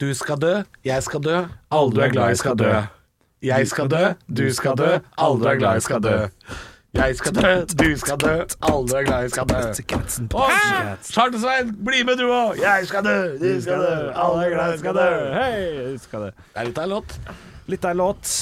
Du skal dø, jeg skal dø, alle du er glad i skal dø. Jeg skal dø, du skal dø, alle du er glad i skal dø. Jeg skal dø, du skal dø, alle du er glad i skal dø. Charter-Svein, bli med du òg! Jeg skal dø, du skal dø, alle er glad i skal dø. Hei, skal dø. Det er litt av en låt. Litt av en låt.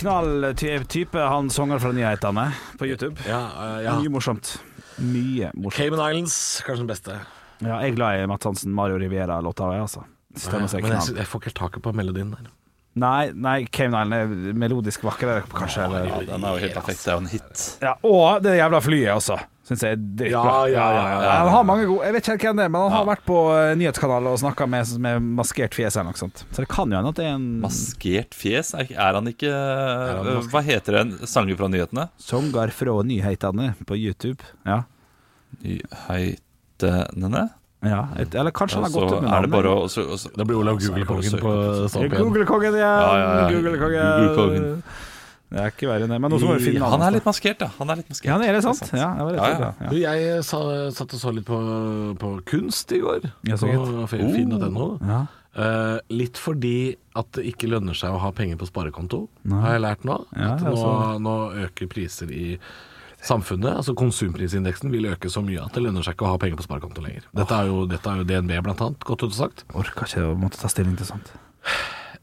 Knalltype, knall type, han sanger fra nyhetene på YouTube. Ja, eh, ja. Mye morsomt. Mye morsomt. Cayman Islands, kanskje den beste. Ja, jeg er glad i Matt Hansen, Mario Riviera-låta, altså. Stemmer seg Men jeg, jeg får ikke taket på melodien der. Nei, nei, Cave Island er melodisk vakrere, kanskje. Eller? Ja, den er jo helt perfekt. Det er jo en hit. Ja, og det jævla flyet også. Syns jeg er dritbra. Ja, ja, ja, ja, ja. Han har mange gode Jeg vet ikke helt hvem det er, men han har vært på eh, nyhetskanalen og snakka med, med maskert fjes eller noe sånt. Så det kan jo hende at det er en Maskert fjes? Er, er han ikke han øh. Hva heter en sanger fra nyhetene? Songar fra nyhetene på YouTube. Ja. Nyhetene? Ja. Et, eller kanskje han har gått ut med navnet. bare og så- og så- Da blir Olav er det Google-kongen på igjen. Google-kongen igjen! Ja, ja, ja. Google-kongen. Det er ikke verre enn det. Men også må vi finne Han er litt maskert, da. Han er litt maskert. Ja, det er det sant? Ja, det var litt Ja, ja. ja. Jeg sa, satt og så litt på, på kunst i går. Ja, så på finn.no. Ja. Eh, litt fordi at det ikke lønner seg å ha penger på sparekonto, Nei. har jeg lært nå. Ja, at nå, nå øker priser i samfunnet. Altså Konsumprisindeksen vil øke så mye at det lønner seg ikke å ha penger på sparekonto lenger. Dette er jo, dette er jo DNB blant annet, godt ut og sagt. Orker ikke å måtte ta stilling til sånt.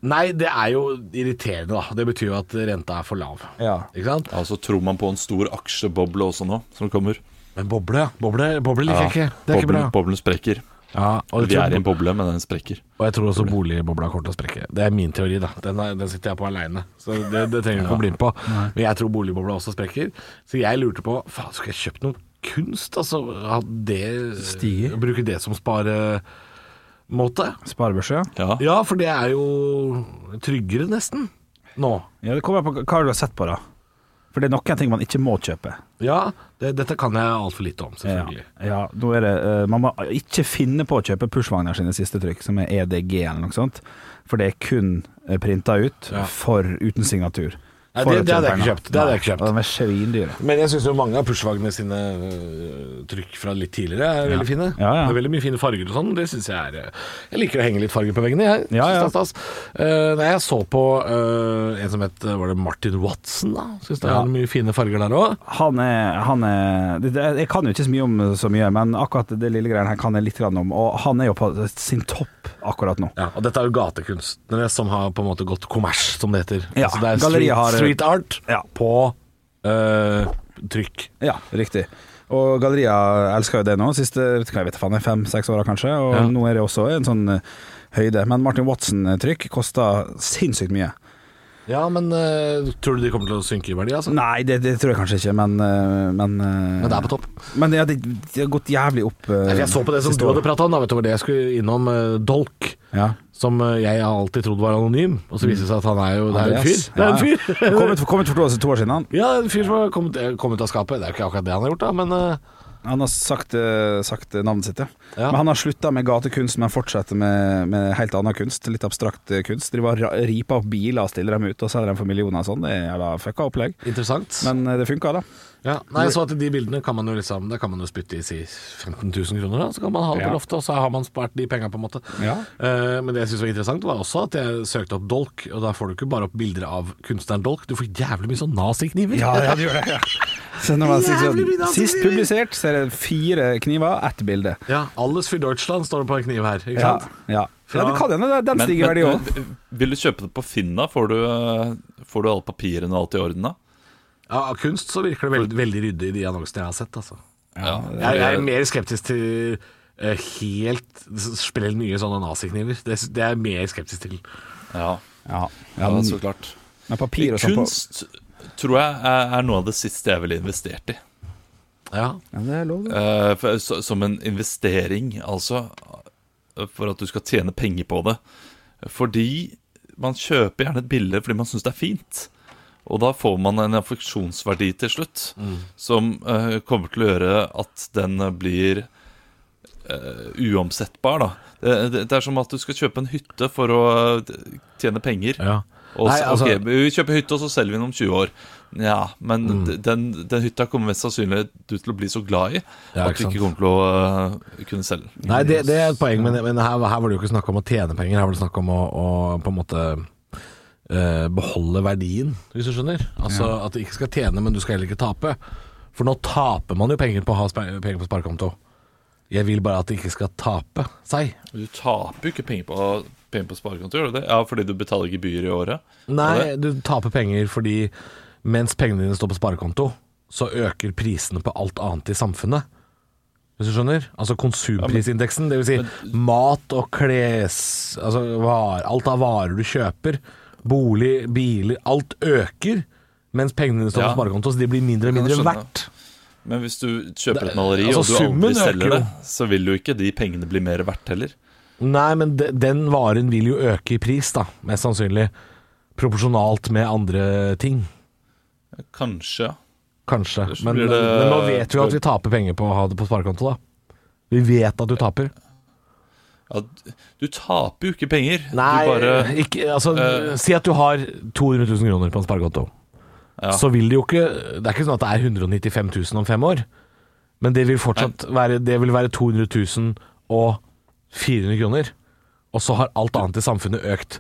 Nei, det er jo irriterende, da. Det betyr jo at renta er for lav. Ja. Ikke sant? Ja, så tror man på en stor aksjeboble også nå, som kommer. Men boble, ja. Boble, boble liker jeg ikke. Det er ikke bra. boblen sprekker. Ja, og, Vi er i en boble, men den sprekker. og jeg tror også boligbobla kommer til å sprekke. Det er min teori, da. Den, er, den sitter jeg på aleine, så det, det trenger du ikke å bli med på. Men jeg tror boligbobla også sprekker. Så jeg lurte på Faen, skulle jeg kjøpt noe kunst? Altså, det Stiger. Bruke det som sparemåte? Sparebørse, ja. Ja. Ja, for det er jo tryggere, nesten. Nå. ja. Det kommer på hva du har sett på, da. For det er noen ting man ikke må kjøpe. Ja, det, dette kan jeg altfor lite om, selvfølgelig. ja nå er det uh, Man må ikke finne på å kjøpe Pushwagner sine siste trykk, som er EDG eller noe sånt. For det er kun printa ut Ja. for uten signatur. Nei, det- det hadde jeg ikke kjøpt. Det hadde jeg ikke kjøpt. Er svindyre. Men jeg syns mange av Pushwagner sine øh, trykk fra litt tidligere er veldig fine. Ja, ja. Det er veldig mye fine farger og sånn. Det syns jeg er øh, Jeg liker å henge litt farger på veggene, jeg. Ja, ja. Det stas. Uh, nei, jeg så på uh, en som het Var det Martin Watson, da? Syns det Ja. er mye fine farger der òg. Han er, han er det, Jeg kan jo ikke så mye om så mye, men akkurat det lille greiene her kan jeg litt om. Og han er jo på sin topp akkurat nå. Ja, og dette er jo gatekunstnere som har på en måte gått kommers, som det heter. Ja, altså er galleriet har- street art Ja. på uh, trykk. Ja, riktig. Og Galleria elsker jo det nå, siste hva jeg vet fem-seks åra kanskje. Og Ja. nå er det også en sånn eh, høyde. Men Martin Watson-trykk koster sinnssykt mye. Ja, men uh, tror du de kommer til å synke i verdi, altså? Nei, det, det tror jeg kanskje ikke, men uh, Men, uh, Men det er på topp. Men ja, det, det har gått jævlig opp. Nei, Jeg så på det som du hadde prata om, da, vet du, var det jeg skulle innom uh, Dolk. Ja. Som eh, jeg har alltid trodd var anonym, og så viser det seg at han er jo Det er en fyr. Det er en fyr. ja. Kommet, kommet for to, to år siden, han. Ja, en fyr som har kommet, eh, kommet av skapet. Det er jo ikke akkurat det han har gjort, da, men uh... Han har sagt, sagt navnet sitt, ja. Ja. Men han har slutta med gatekunst, men fortsetter med, med helt annen kunst. Litt abstrakt kunst. Driver og riper opp biler stiller dem ut og selger dem for millioner og sånn. Det er jævla fucka opplegg. interessant. Men det funka, da. Ja. Nei, så at de bildene kan man jo liksom Da kan man jo spytte i si 15 000 kroner, da. Så kan man ha det Ja. på loftet, og så har man spart de penga, på en måte. Ja. Eh, men det jeg syntes var interessant, var også at jeg søkte opp Dolk, og da får du ikke bare opp bilder av kunstneren Dolk, du får jævlig mye sånn nazikniver. du gjør det. Så når man, sånn, sist publisert så er det fire kniver, ett bilde. Ja, Alles für Deutschland står det på en kniv her, ikke Ja, sant? ja. ja, det kan hende den Men, stiger verdi òg. vil du kjøpe det på Finn, da? Får du, øh, får du alle papirene og alt i orden, da? Ja, Av kunst så virker det veldig, veldig ryddig i de annonsene jeg har sett, altså. Ja, Jeg, jeg er mer skeptisk til uh, helt sprell nye sånne nazikniver. Det, det er jeg mer skeptisk til. ja, Ja, ja, men, så klart. men papir og på Kunst tror jeg er, noe av det siste jeg ville investert i. Ja, ja, Det er lov, det. Eh, for, så, som en investering, altså. For at du skal tjene penger på det. Fordi man kjøper gjerne et bilde fordi man syns det er fint. Og da får man en affeksjonsverdi til slutt som uh, kommer til å gjøre at den blir uh, uomsettbar, da. Det, det, det er som at du skal kjøpe en hytte for å eh, tjene penger. Ja. Og Nei, altså- okay, Vi kjøper hytte, og så selger vi den om 20 år. Ja, men Mm. den, den hytta kommer mest sannsynlig du til å bli så glad i Ja, at du ikke kommer til å uh, kunne selge den. Nei, det, det er et poeng, men, men her, her var det jo ikke snakk om å tjene penger. Her var det snakk om å, å på en måte eh, beholde verdien, hvis du skjønner. Altså at du ikke skal tjene, men du skal heller ikke tape. For nå taper man jo penger på å ha penger på sparekonto. Jeg vil bare at det ikke skal tape seg. Du taper jo ikke penger på, penger på sparekonto, gjør du det? Ja, fordi du betaler gebyr i året? Nei, du taper penger fordi mens pengene dine står på sparekonto, så øker prisene på alt annet i samfunnet. Hvis du skjønner? Altså konsumprisindeksen, dvs. Si mat og kles... Altså var, alt av varer du kjøper, bolig, biler Alt øker mens pengene dine står Ja. på sparekonto, så de blir mindre og mindre skjønne. verdt. Men hvis du kjøper et maleri, altså, og du aldri øker selger jo. det, så vil jo ikke de pengene bli mer verdt heller. Nei, men de, den varen vil jo øke i pris, da. Mest sannsynlig. Proporsjonalt med andre ting. Kanskje, ja. Kanskje. Ellers Men, blir det- men nå vet vi jo at vi taper penger på å ha det på sparekonto, da. Vi vet at du taper. Ja. Du taper jo ikke penger. Nei, du bare ikke, altså, uh, si at du har 200 000 kroner på en sparekonto. Ja. Så vil det jo ikke Det er ikke sånn at det er 195 000 om fem år. Men det vil fortsatt være Det vil være 200 000 og 400 kroner. Og så har alt annet i samfunnet økt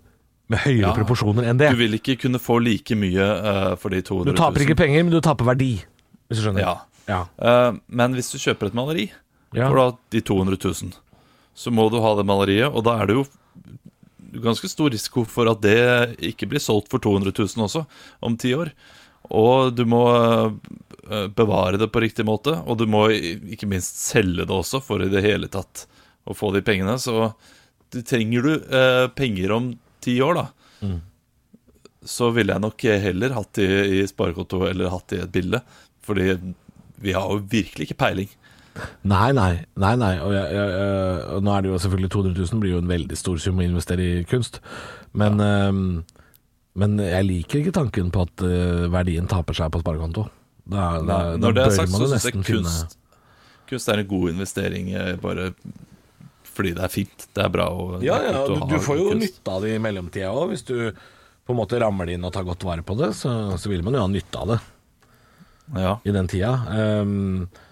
med høyere Ja. proporsjoner enn det. Du vil ikke kunne få like mye uh, for de 200 Du taper ikke penger, men du taper verdi. Hvis du skjønner. Ja. Ja. Uh, men hvis du kjøper et maleri for da de 200 000, så må du ha det maleriet, og da er det jo ganske stor risiko for at det ikke blir solgt for 200 000 også om ti år. Og du må eh, bevare det på riktig måte, og du må ikke minst selge det også for i det hele tatt å få de pengene. Så du trenger du eh, penger om ti år, da. Så ville jeg nok heller hatt de i sparekonto eller hatt de i et bilde. Fordi vi har jo virkelig ikke peiling. Nei, nei. nei, nei. Og jeg, jeg, og nå er det jo selvfølgelig 200 000 blir jo en veldig stor sum å investere i kunst. Men, ehm, men jeg liker ikke tanken på at eh, verdien taper seg på sparekonto. Da, da, da Når det er sagt, så syns jeg kunst, kunst er en god investering eh, bare fordi det er fint. Det er bra å Ja, ja, du, du får jo kunst. nytte av det i mellomtida òg. Hvis du på en måte rammer det inn og tar godt vare på det, så, så vil man jo ha nytte av det Ja. i den tida. Um, Ja,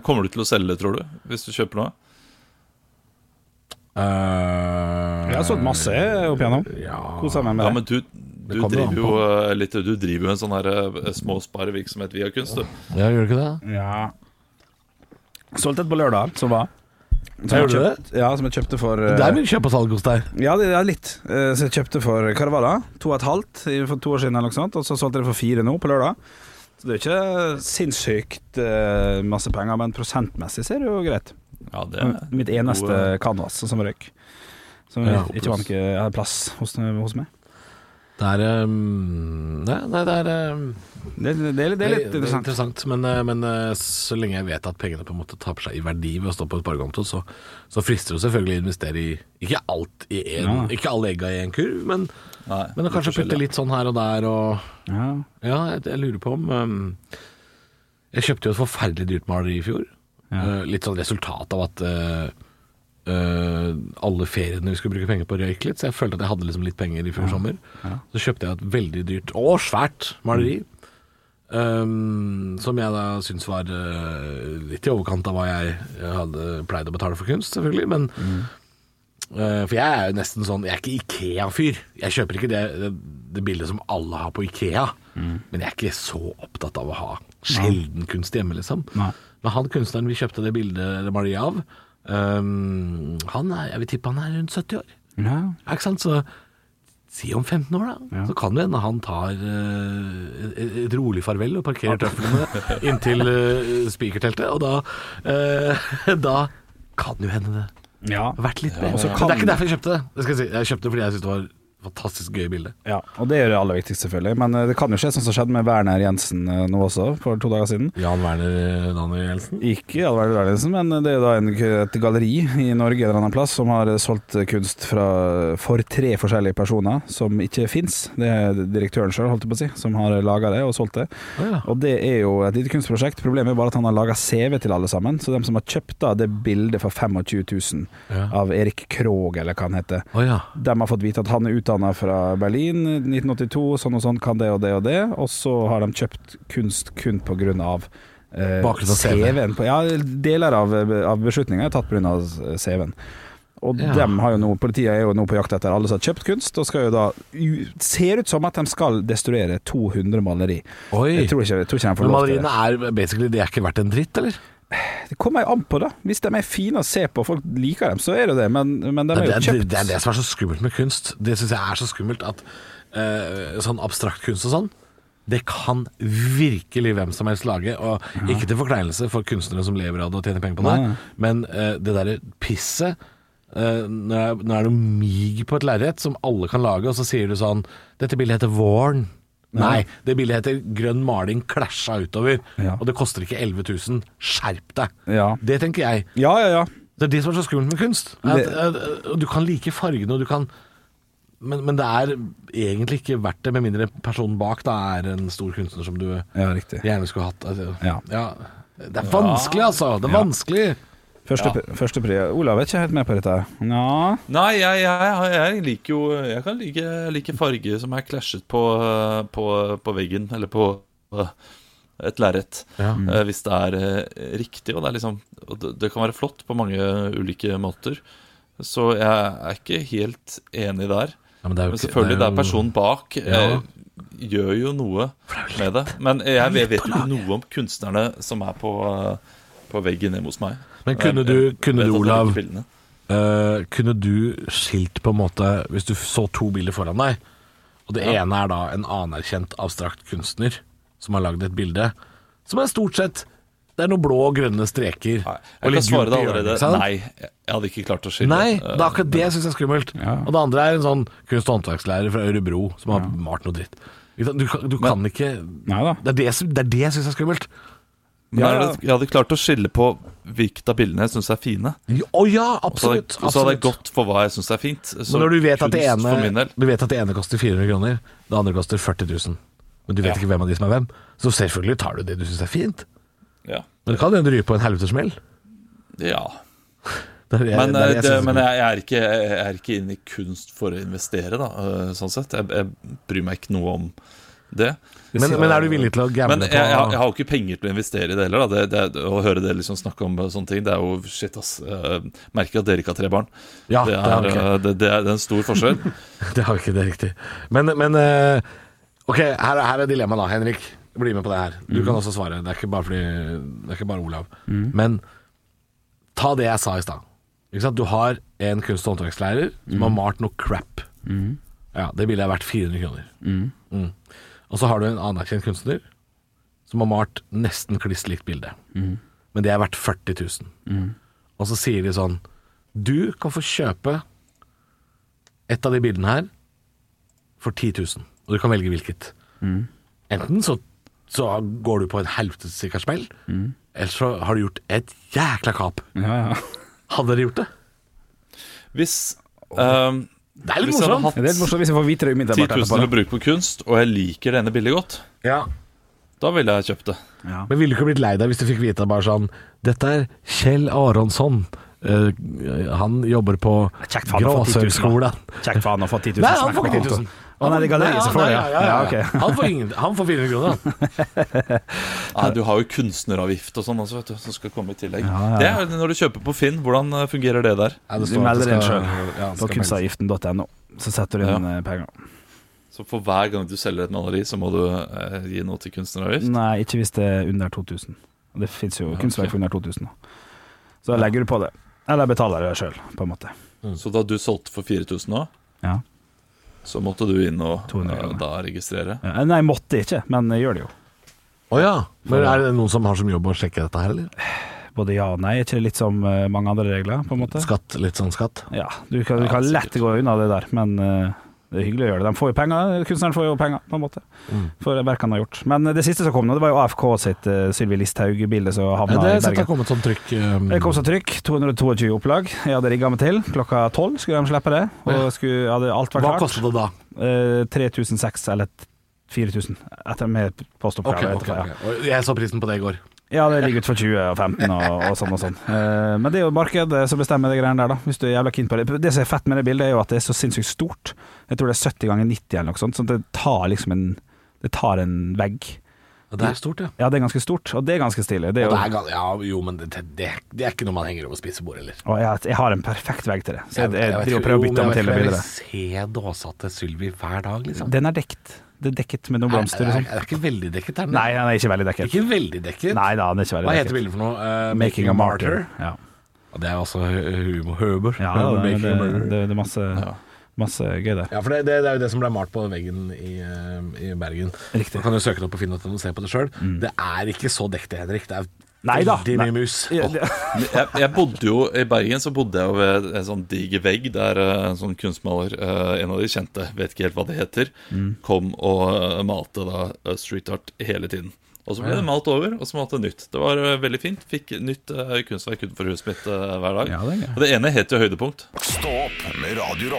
Kommer du til å selge det, tror du? Hvis du kjøper noe? Uh, Jeg har solgt masse opp igjennom. Ja, Kosa meg med Ja, men du, du driver jo eh, litt Du driver jo en sånn her eh, småsparevirksomhet via kunst, du. ja, gjør du ikke det? Ja. Solgte et på lørdag, som var. Som Ja, jeg gjorde du kjøpt- Ja, som jeg kjøpte for Det er mye kjøp og salg hos deg. Ja, det er litt. Så jeg kjøpte for hva det var da? To og et halvt for to år siden, eller noe sånt. Og så solgte jeg det for fire nå, på lørdag. Så det er ikke sinnssykt eh, masse penger, men prosentmessig så er det jo greit. Ja, det er Mitt eneste gode- canvas som røyk. Som Ja, ikke var noe plass hos, hos meg. Det er um, Nei, nei det er um, Det, det, det, er litt- det er litt det er interessant. interessant. Men, eh, men eh, så lenge jeg vet at pengene på en måte taper seg i verdi ved å stå på et sparekonto, så, så frister det selvfølgelig å investere i Ikke alt i en, Ja. Ikke alle egga i en kurv, men, Nei, men å kanskje putte litt sånn her og der og Ja. Ja, jeg, jeg lurer på om um, Jeg kjøpte jo et forferdelig dyrt maleri i fjor. Eh, litt sånn resultat av at uh, Uh, alle feriene vi skulle bruke penger på, røyk litt. Så jeg følte at jeg hadde liksom litt penger i fjor sommer. Så kjøpte jeg et veldig dyrt og svært maleri. Um, som jeg da syns var uh, litt i overkant av hva jeg hadde pleid å betale for kunst, selvfølgelig. Men Eh, for jeg er jo nesten sånn Jeg er ikke Ikea-fyr. Jeg kjøper ikke det, det, det bildet som alle har på Ikea. Men jeg er ikke så opptatt av å ha sjelden kunst hjemme, liksom. Nei. Men han kunstneren vi kjøpte det bildet det maleriet av, um, han er, jeg vil tippe han er rundt 70 år. Ja, Ikke sant? Så si om 15 år, da. Ja. Så kan det hende han tar uh, et, et rolig farvel og parkerer tøflene inntil uh, spikerteltet. Og da, uh, da kan jo hende det ja. vært litt bedre. Ja, det er ikke derfor jeg kjøpte det. det jeg, si. jeg kjøpte det fordi jeg syntes det var fantastisk gøy bilde. Ja, og det er det aller viktigste, selvfølgelig. Men eh, det kan jo skje sånn som skjedde med Werner Jensen eh, nå også, for to dager siden. Jan Werner Daniel Jensen. Ikke Jan Werner Daniel Jensen, men det er da en, et galleri i Norge en eller annen plass som har solgt kunst fra, for tre forskjellige personer som ikke fins. Det er direktøren sjøl, holdt jeg på å si, som har laga det og solgt det. Å ja. Og det er jo et lite kunstprosjekt. Problemet er bare at han har laga CV til alle sammen. Så de som har kjøpt da det bildet for 25 000 Ja. av Erik Krogh, eller hva han heter, Å ja. de har fått vite at han er utdanna fra Berlin 1982, sånn og sånn, kan det og det og det. Og så har de kjøpt kunst kun på grunn av eh, CV. CV-en. på- Ja, deler av, av beslutninga er tatt på grunn av CV-en. Og Ja. dem har jo nå, Politiet er jo nå på jakt etter alle som har kjøpt kunst, og skal jo da Ser ut som at de skal destruere 200 maleri. Oi. Jeg tror ikke, jeg tror ikke de får lov til det. maleriene er basically De er ikke verdt en dritt, eller? Det kommer jo an på, da. Hvis de er fine å se på, og folk liker dem, så er det det. Men, men de er jo det, kjøpt. det er det som er så skummelt med kunst. Det syns jeg er så skummelt at uh, sånn abstrakt kunst og sånn det kan virkelig hvem som helst lage. Og ikke til forkleinelse for kunstnere som lever av det og tjener penger på det, Nei. men uh, det derre pisset Uh, nå er- det mig på et lerret som alle kan lage, og så sier du sånn 'Dette bildet heter Våren'. Nei, det bildet heter 'Grønn maling klasja utover', Ja. og det koster ikke 11 000. Skjerp deg. Ja. Det tenker jeg. ja, ja, ja. Det er det som er så skummelt med kunst. At, at, at, du kan like fargene, og du kan men, men det er egentlig ikke verdt det, med mindre personen bak da er en stor kunstner som du ja gjerne skulle hatt. Altså, Ja. Det er vanskelig, altså. Det er vanskelig. Første, Ja. første pri. Olav er ikke helt med på dette. Nå. Nei, jeg, jeg, jeg liker jo Jeg kan like, like farge som er klasjet på, på, på veggen, eller på eh, et lerret. Ja. Eh, Hvis det er eh, riktig, og det er liksom og det, det kan være flott på mange ulike måter. Så jeg er ikke helt enig der. Ja, men det er jo Men selvfølgelig, det er jo- personen bak eh, Ja. gjør jo noe med det. Men jeg vet, vet jo ikke noe om kunstnerne som er på, eh, på veggen hjemme hos meg. Men kunne du, kunne du Olav, uh, kunne du skilt på en måte Hvis du så to bilder foran deg, og det Ja. ene er da en anerkjent abstrakt kunstner som har lagd et bilde som er stort sett Det er noen blå og grønne streker. Nei, jeg kan svare deg det hjørnet, allerede. ikke? Nei, jeg hadde ikke klart å skille. Nei, det er akkurat det jeg syns er skummelt. Ja. Og det andre er en sånn kunst- og håndverkslærer fra Ørebro som har malt noe dritt. Du. Du, kan- Men, ikke. Det er det, det, er det jeg syns er skummelt. Men Ja, jeg ja. jeg hadde klart å skille på hvilket av bildene jeg syns er fine. Å ja, absolutt. og så hadde jeg gått for hva jeg syns er fint. Så Men når du vet, at det ene, du vet at det ene koster 400 kroner, det andre koster 40 000. Men du vet Ja. ikke hvem av de som er hvem. Så selvfølgelig tar du det du syns er fint. Ja. Men det kan hende du ryker på en helvetesmell. ja. Er Men, det eh, jeg det, men jeg, jeg, er ikke, jeg er ikke inne i kunst for å investere, da, eh, sånn sett. Jeg, jeg bryr meg ikke noe om det. men, men er du villig til å gamble Men jeg, på jeg, har- jeg har jo ikke penger til å investere i det heller. Da. Det, det, å høre dere liksom snakke om sånne ting, det er jo shit, ass. Jeg merker at dere ikke har tre barn. Ja, det, det er, eh, det, det, er, det er en stor forskjell. Det har vi ikke, det er riktig. Men, men eh, Ok, her, her er dilemmaet da, Henrik. Bli med på det her. Du kan også svare. Det er ikke bare, fordi, det er ikke bare Olav. Men ta det jeg sa i stad. Du har en kunst- og håndverkslærer som har malt noe crap. Ja, Det bildet er verdt 400 kroner. Mm. Og så har du en anerkjent kunstner som har malt nesten kliss likt bilde. Men det er verdt 40 000. Og så sier de sånn Du kan få kjøpe et av de bildene her for 10 000, og du kan velge hvilket. Enten så, så går du på en helvetes sikkert smell, eller så har du gjort et jækla kap. Ja, ja. Hadde dere gjort det? Hvis ehm, Det er litt Hvis morsomt. hatt Det er litt morsomt hvis jeg får vite det 10 000 til å bruke på kunst, og jeg liker denne bildet godt, Ja. da ville jeg kjøpt det. Ja. Men ville du ikke blitt lei deg hvis du fikk vite bare sånn Dette er Kjell Aronsson. Uh, han jobber på Kjekt for han å få 10 000, da. Gråsøyskolen. Kjekt for han å få 10 000 Nei, han får ikke 10 000. Å nei, i er galleriet som får det, ja. ja, ja, ja. ja. ok. Han, får ingen, han får 400 kroner, han. Du har jo kunstneravgift og sånn også, vet du, som skal komme i tillegg. Ja, ja, Det er Når du kjøper på Finn, hvordan eh, fungerer det der? Ja, det Du melder inn sjøl på kunstavgiften.no. Så setter du inn eh, penger. Så for hver gang du selger et maleri, så må du eh, gi noe til kunstneravgift? Nei, ikke hvis det er under 2000. Det fins jo kunstverk for under 2000. Da. Så da legger du på det. Eller betaler det sjøl, på en måte. Så da du solgte for 4000 nå, Ja. Så måtte du inn og 200 eh, da registrere? Ja, Nei, måtte ikke, men jeg gjør det jo. Å ja. Men er det noen som har som jobb å sjekke dette her, eller? Både ja og nei. Er ikke det litt som eh, mange andre regler, på en måte? Skatt, litt sånn skatt? Ja, du kan, du kan lett gå unna det der, men, eh, Det er hyggelig å gjøre det. De får jo penger, kunstneren får jo penger, på en måte, Mm. for verket han har gjort. Men det siste som kom nå, det var jo AFK sitt uh, Sylvi Listhaug-bilde som havna i Bergen. Det, har Bergen. kommet sånn trykk. um, Det kom så trykk. 222 opplag. Jeg hadde rigga meg til. Klokka tolv skulle de slippe det. Og skulle, hadde alt vært Hva klart. kostet det da? Uh, 3006 eller 4000, etter med postoppgave. Okay, okay, okay. Jeg så prisen på det i går. Ja, det ligger ut for 20 og 15 og, og sånn og sånn. Uh, men det er jo markedet som bestemmer de greiene der, da. Hvis du er jævla keen på det. Det som er fett med det bildet, er jo at det er så sinnssykt stort. Jeg tror det er 70 ganger 90 eller noe sånt. så det tar liksom en Det tar en vegg. Og det er stort, ja. Ja, det er ganske stort, og det er ganske stilig. Det er jo, det er, ja, jo, men det, det, det er ikke noe man henger over spisebordet, eller? og jeg, jeg har en perfekt vegg til det. Så jeg, jeg, jeg, jeg, jeg prøver å bytte om til det jeg bildet. vil se dåsa til Sylvi hver dag, liksom. Den er dekt. Det er dekket med noen blomster og Er, er, er ikke veldig dekket? Er den? Nei, den er ikke veldig dekket. Ikke veldig dekket. Nei da, den er ikke veldig Hva dekket. heter bildet for noe? Uh, Making a Martyr. Ja, Og det er også humor. humor. ja det, det, det, det er masse, Ja. masse gøy der. Ja, for det, er jo det som ble malt på veggen i, eh, i Bergen. Riktig. Man kan jo søke det opp og finne ut og se på det sjøl. Det er ikke så dekket, Henrik. Det er Nei da, veldig mye mus. Oh. Jeg, jeg bodde jo I Bergen så bodde jeg ved en sånn diger vegg der eh, en sånn kunstmaler, eh, en av de kjente, vet ikke helt hva det heter, kom og eh, malte da street art hele tiden. Og så ble det malt over, og så malte nytt. Det var veldig fint. Fikk nytt kunstverk utenfor huset mitt hver dag. Ja, det er. Og det ene het jo Høydepunkt. Stå opp med Radio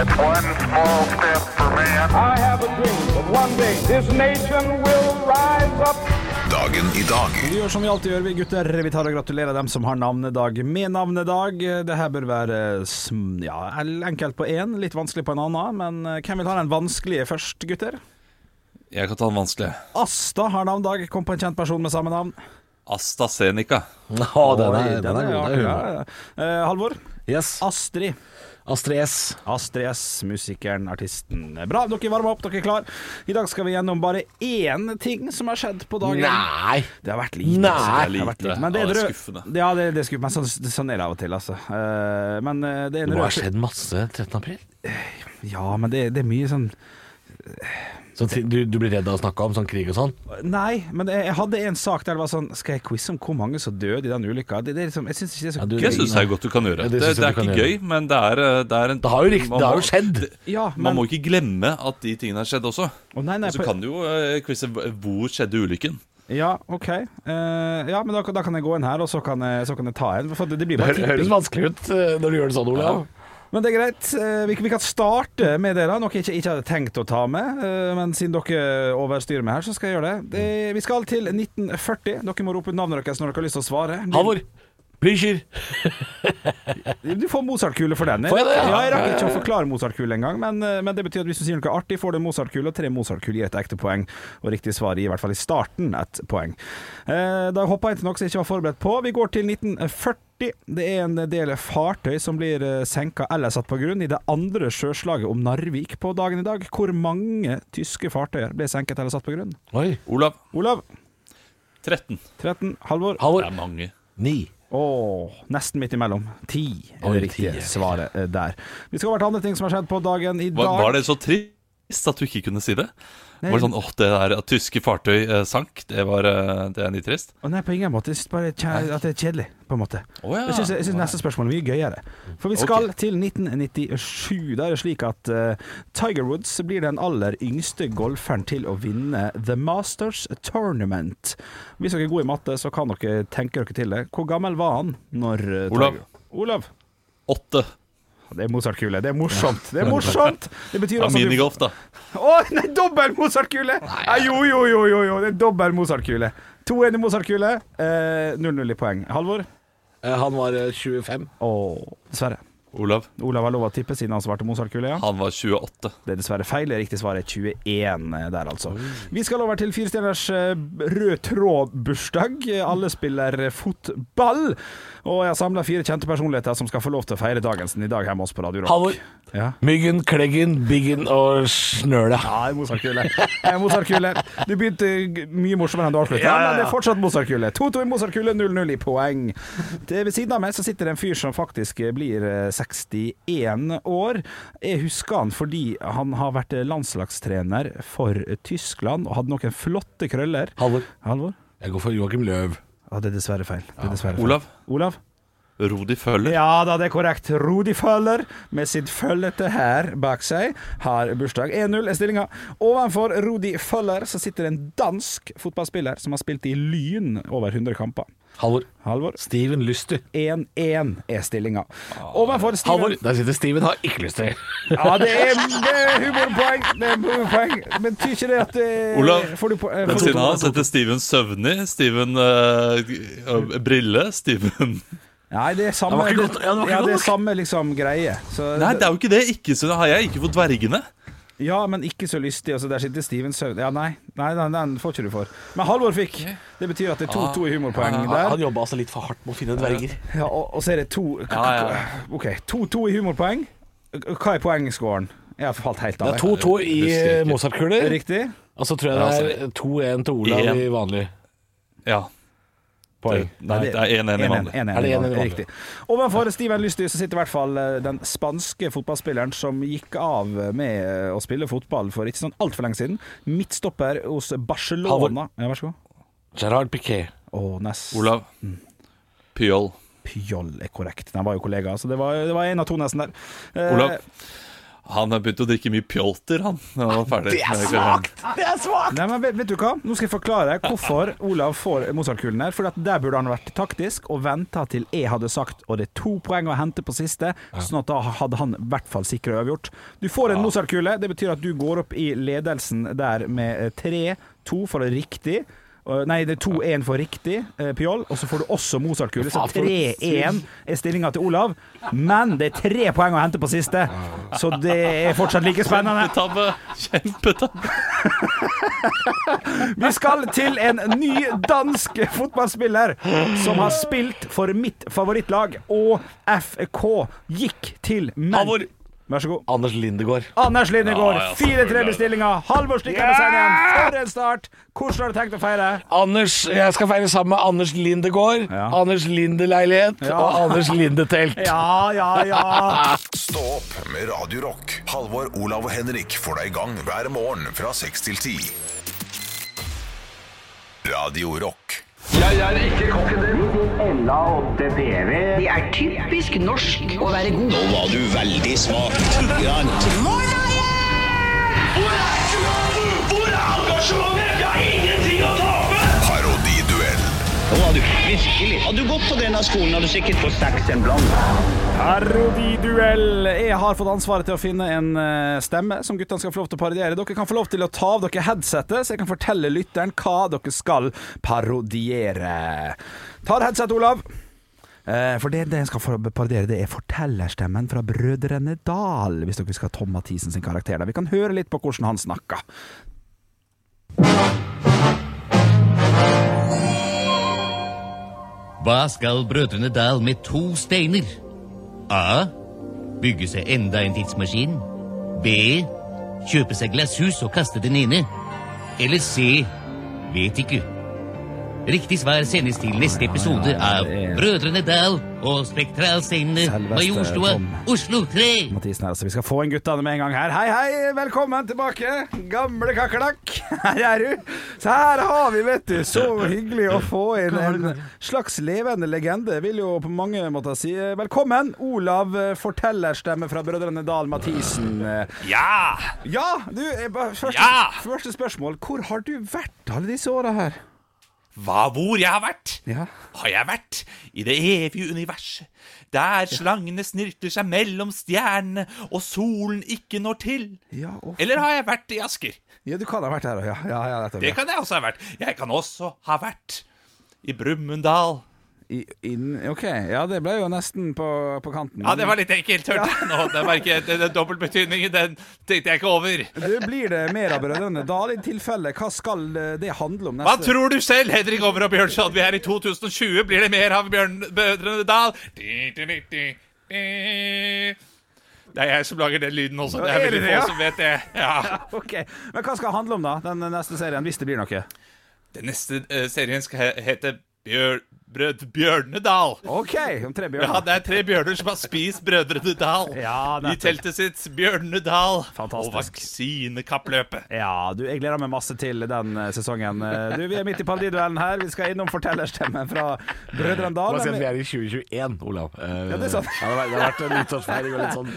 It's one small step for man. I have a dream that one day this nation will rise up. Dagen i dag Vi gjør som vi alltid gjør, vi gutter. Vi tar og gratulerer dem som har navnedag med navnedag. Det her bør være ja, enkelt på én, litt vanskelig på en annen. Men eh, hvem vil ha den vanskelige først, gutter? Jeg kan ta den vanskelige. Asta har navnedag. Kom på en kjent person med samme navn. Asta, Å, den Oi, er, den er god. Det artig, humor. ja, ja. Uh, Halvor. Yes. Astrid. Astrid S. Astrid S, musikeren, artisten. Bra, dere varmer opp, dere er klar. I dag skal vi gjennom bare én ting som har skjedd på dagen. Nei! Det har vært lite. Nei. altså. Det har vært Lite. Men det Ja, det er skuffende. Ja, det, det er skuffende. Men sånn, sånn er det av og til, altså. Eh, men eh, det er en Det må ha skjedd masse 13. april. Ja, men det, det er mye sånn Så ti- du, du blir redd av å snakke om sånn krig og sånn? Nei, men jeg, jeg hadde en sak der det var sånn Skal jeg quize om hvor mange som døde i den ulykka? Det, det er liksom, jeg syns ikke det er så Ja, du- Det syns jeg godt du kan gjøre. Ja, det det, det, er ikke gøy, gjøre. gøy, men det er, eh, det er en Det har jo, rikt, man det har jo skjedd. Ja, Man må ikke glemme at de tingene har skjedd også. Å, nei, nei, Og så på- kan du jo uh, quize hvor skjedde ulykken. Ja, OK. Uh, ja, men da, da kan jeg gå inn her, og så kan jeg, så kan jeg ta en. For det, det blir Det bare hø- høres vanskelig ut når du gjør det sånn, Olav. Men det er greit. Eh, Vi, vi kan starte med da. Noe jeg ikke, ikke hadde tenkt å ta med. eh, Men siden dere overstyrer meg her, så skal jeg gjøre det. det. Vi skal til 1940. Dere må rope ut navnet deres når dere har lyst til å svare. Halvor. Blücher. Du får Mozart-kule for den. Får jeg? Ja, jeg rakk ikke å forklare Mozart-kule engang, men, eh, men det betyr at hvis du sier noe artig, får du en Mozart-kule, og tre Mozart-kuler gir et ekte poeng. Og riktig svar gir i hvert fall i starten et poeng. Eh, Da hoppa jeg til noe som jeg ikke var forberedt på. Vi går til 1940. Det er en del fartøy som blir eh, senka eller satt på grunn i det andre sjøslaget om Narvik på dagen i dag. Hvor mange tyske fartøyer ble senket eller satt på grunn? Oi. Olav, Olav 13. 13. Halvor? Halvor. Det er mange. 9. Åh, nesten midt imellom. Ti er det riktige svaret eh, der. Vi skal over til andre ting som har skjedd på dagen i dag. Var, var det så trist at du ikke kunne si det? Nei. Var det sånn, åh, det der at tyske fartøy eh, sank, det, var, eh, det er litt trist? Å nei, på ingen måte. Jeg synes bare at det er kjedelig, på en måte. Å ja. Jeg syns, jeg neste spørsmål er mye gøyere. For vi skal til 1997. Da er det slik at eh, Tiger Woods blir den aller yngste golferen til å vinne The Masters Tournament. Hvis dere er gode i matte, så kan dere tenke dere til det. Hvor gammel var han når eh, Olav. Tiger Olav. Åtte. Det er Mozart-kule. Det er morsomt. Det er morsomt! Det betyr altså minigolf, da. Å, nei, dobbel Mozart-kule! Jo, jo, jo, jo, jo, det er dobbel Mozart-kule. 2-1 i Mozart-kule. Eh, 0-0 i poeng. Halvor? Eh, Han var eh, 25. Å, dessverre. Olav, Olav har lov å tippe siden han svarte Mozart-kule, ja. han var 28. Det er dessverre feil. Det riktige svaret er 21 der, altså. Vi skal over til firestjerners eh, rød tråd-bursdag. Alle spiller fotball. Og jeg har samla fire kjente personligheter som skal få lov til å feire dagen sin i dag hjemme hos på Radio Rock. Halvor. Ja. Myggen, Kleggen, Biggen og Snøla. Ja, Mozart-kule. Mozart-kule. Du begynte mye morsommere enn du avslutta, Ja, ja, ja. men det er fortsatt Mozart-kule. 2-2 i Mozart-kule, 0-0 i poeng. Det ved siden av meg så sitter det en fyr som faktisk blir eh, 61 år. Jeg husker han fordi han har vært landslagstrener for Tyskland og hadde noen flotte krøller. Halvor. Halvor? Jeg går for Joakim Løv. Ja, det er dessverre feil. Det er dessverre feil. Olav, Olav? Rodi Føller. Ja da, det er korrekt. Rudi Føller med sitt følgete her bak seg har bursdag. 1-0 er stillinga. Ovenfor Rudi Føller så sitter en dansk fotballspiller som har spilt i Lyn over 100 kamper. Halvor. Halvor. Steven Lysty. 1-1 er stillinga. Ovenfor Halvor. Der sitter Steven, har ikke lyst til. Ja, det er, det er humorpoeng. Det er humorpoeng. Men tyr ikke det at det, Olav, får du på, eh, Ved får du siden av på- setter Steven Søvnig, Steven eh, Brille, Steven Nei, det er samme, Det godt- ja, det ja, det er samme liksom greie. Så, Nei, det er jo ikke det. Ikke så har jeg ikke fått dvergene. Ja, men ikke så lystig. Altså, der sitter Steven Søvn Ja, nei, nei, den, den får ikke du for. Men Halvor fikk. Det betyr at det er 2-2 i humorpoeng Han, der. han jobba altså litt for hardt med å finne dverger. Ja, og, og så er det to Ja, ja. OK, 2-2 i humorpoeng. Hva er poengscoren? Jeg har falt helt av. Det er 2-2 i. Mozart-kuler. Riktig? Og så tror jeg det er 2-1 til Olav i vanlig Ja. Poeng. Nei, det er 1-1 i vanlig. 1-1 det 1-1 i vanlig? Riktig. Ovenfor Steven Lystøy så sitter i hvert fall eh, den spanske fotballspilleren som gikk av med eh, å spille fotball for ikke sånn altfor lenge siden. Midtstopper hos Barcelona. Ja, vær så god. Gerard Piquet. Oh, nest Olav. Pyol. Pjoll er korrekt. De var jo kollegaer, så det var, én en av to nesten der. Eh, Olav. Han har begynt å drikke mye pjolter, han. han. Det er svakt! Det er svakt! Nei, men vet, vet du hva? Nå skal jeg forklare hvorfor Olav får Mozart-kulen her. For at der burde han vært taktisk og venta til jeg hadde sagt og det er to poeng å hente på siste, sånn at da hadde han i hvert fall sikra uavgjort. Du får en Mozart-kule. Det betyr at du går opp i ledelsen der med 3-2 for det riktig. Nei, det er 2-1 for riktig, eh, Pjoll. Og så får du også Mozart-kule, så 3-1 er stillinga til Olav. Men det er tre poeng å hente på siste, så det er fortsatt like spennende. Kjempetabbe! Kjempetabbe! Vi skal til en ny dansk fotballspiller som har spilt for mitt favorittlag, og FK gikk til menn... Vær så god. Anders Lindegård. Anders Lindegård, Ja, ja, 4-3-bestillinga. Halvor stikker med seg igjen. For en start! Hvordan har du tenkt å feire? Anders, Jeg skal feire sammen med Anders Lindegård, Ja. Anders Linde-leilighet Ja. og Anders Linde-telt. Ja, ja, ja. Stå opp med Radio Rock. Halvor, Olav og Henrik får deg i gang hver morgen fra 6 til 10. og DPV. Det er typisk norsk å være god. Nå var du veldig smak. er Parodiduell. Var du virkelig. Har du gått på denne skolen, har du sikkert fått seks en blant. Parodiduell. Jeg har fått ansvaret til å finne en eh, stemme som guttene skal få lov til å parodiere. Dere kan få lov til å ta av dere headsetet, så jeg kan fortelle lytteren hva dere skal parodiere. Ta headset, Olav. Eh, For det, det jeg skal parodiere, det er fortellerstemmen fra Brødrene Dal. Hvis dere skal ha Tom Mathisen sin karakter. der. Vi kan høre litt på hvordan han snakker. Hva skal brødrene Dal med to steiner? A. Bygge seg enda en tidsmaskin. B. Kjøpe seg glasshus og kaste den ene. Eller C. Vet ikke. Riktig svar sendes til neste episode av Brødrene Dal og Spektralsteinene, Majorstua, Oslo 3. Mathisen her, så vi skal få inn guttene med en gang her. Hei, hei, velkommen tilbake, gamle kakerlakk. Her er du. Så her har vi, vet du, så hyggelig å få inn en slags levende legende, vil jo på mange måter si. Velkommen, Olav, fortellerstemme fra Brødrene Dal Mathisen. Ja! Ja, du, eh, bare første, Ja! første spørsmål. Hvor har du vært alle disse åra her? Hva hvor jeg har vært? Ja. Har jeg vært i det evige universet, der slangene snirkler seg mellom stjernene og solen ikke når til? Ja, Eller har jeg vært i Asker? ja, du kan ha vært her òg, ja. ja, ja Det kan jeg også ha vært. Jeg kan også ha vært i Brumunddal. I, inn, OK, ja, det ble jo nesten på, på kanten. Ja, det var litt enkelt, hørte jeg nå. Det var ikke den dobbeltbetydningen, den tenkte jeg ikke over. Du, Blir det mer av Brødrene Dal i tilfelle? Hva skal det handle om Hva tror du selv, Hedring Over og Bjørnson? Vi er i 2020. Blir det mer av Bjørn Brødrene Dal? Det er jeg som lager den lyden også. Det er veldig få ja? som vet det. Ja. Ok, Men hva skal det handle om, da? Den neste serien, hvis det blir noe? Den neste uh, serien skal hete Bjør, Brød Bjørnedal. OK, om tre Ja, det er tre bjørner som har spist Brødrene Dal Ja, i teltet sitt Bjørnedal Fantastisk. og vaksinekappløpet. Ja, du, jeg gleder meg masse til den eh, sesongen. Eh, Du, Vi er midt i parodiduellen her. Vi skal innom fortellerstemmen fra Brødrene Dal. Bare si at vi er i 2021, Olav. Uh, Ja, det er sant. Ja, det, har vært, det har vært en nyttårsfeiring og litt sånn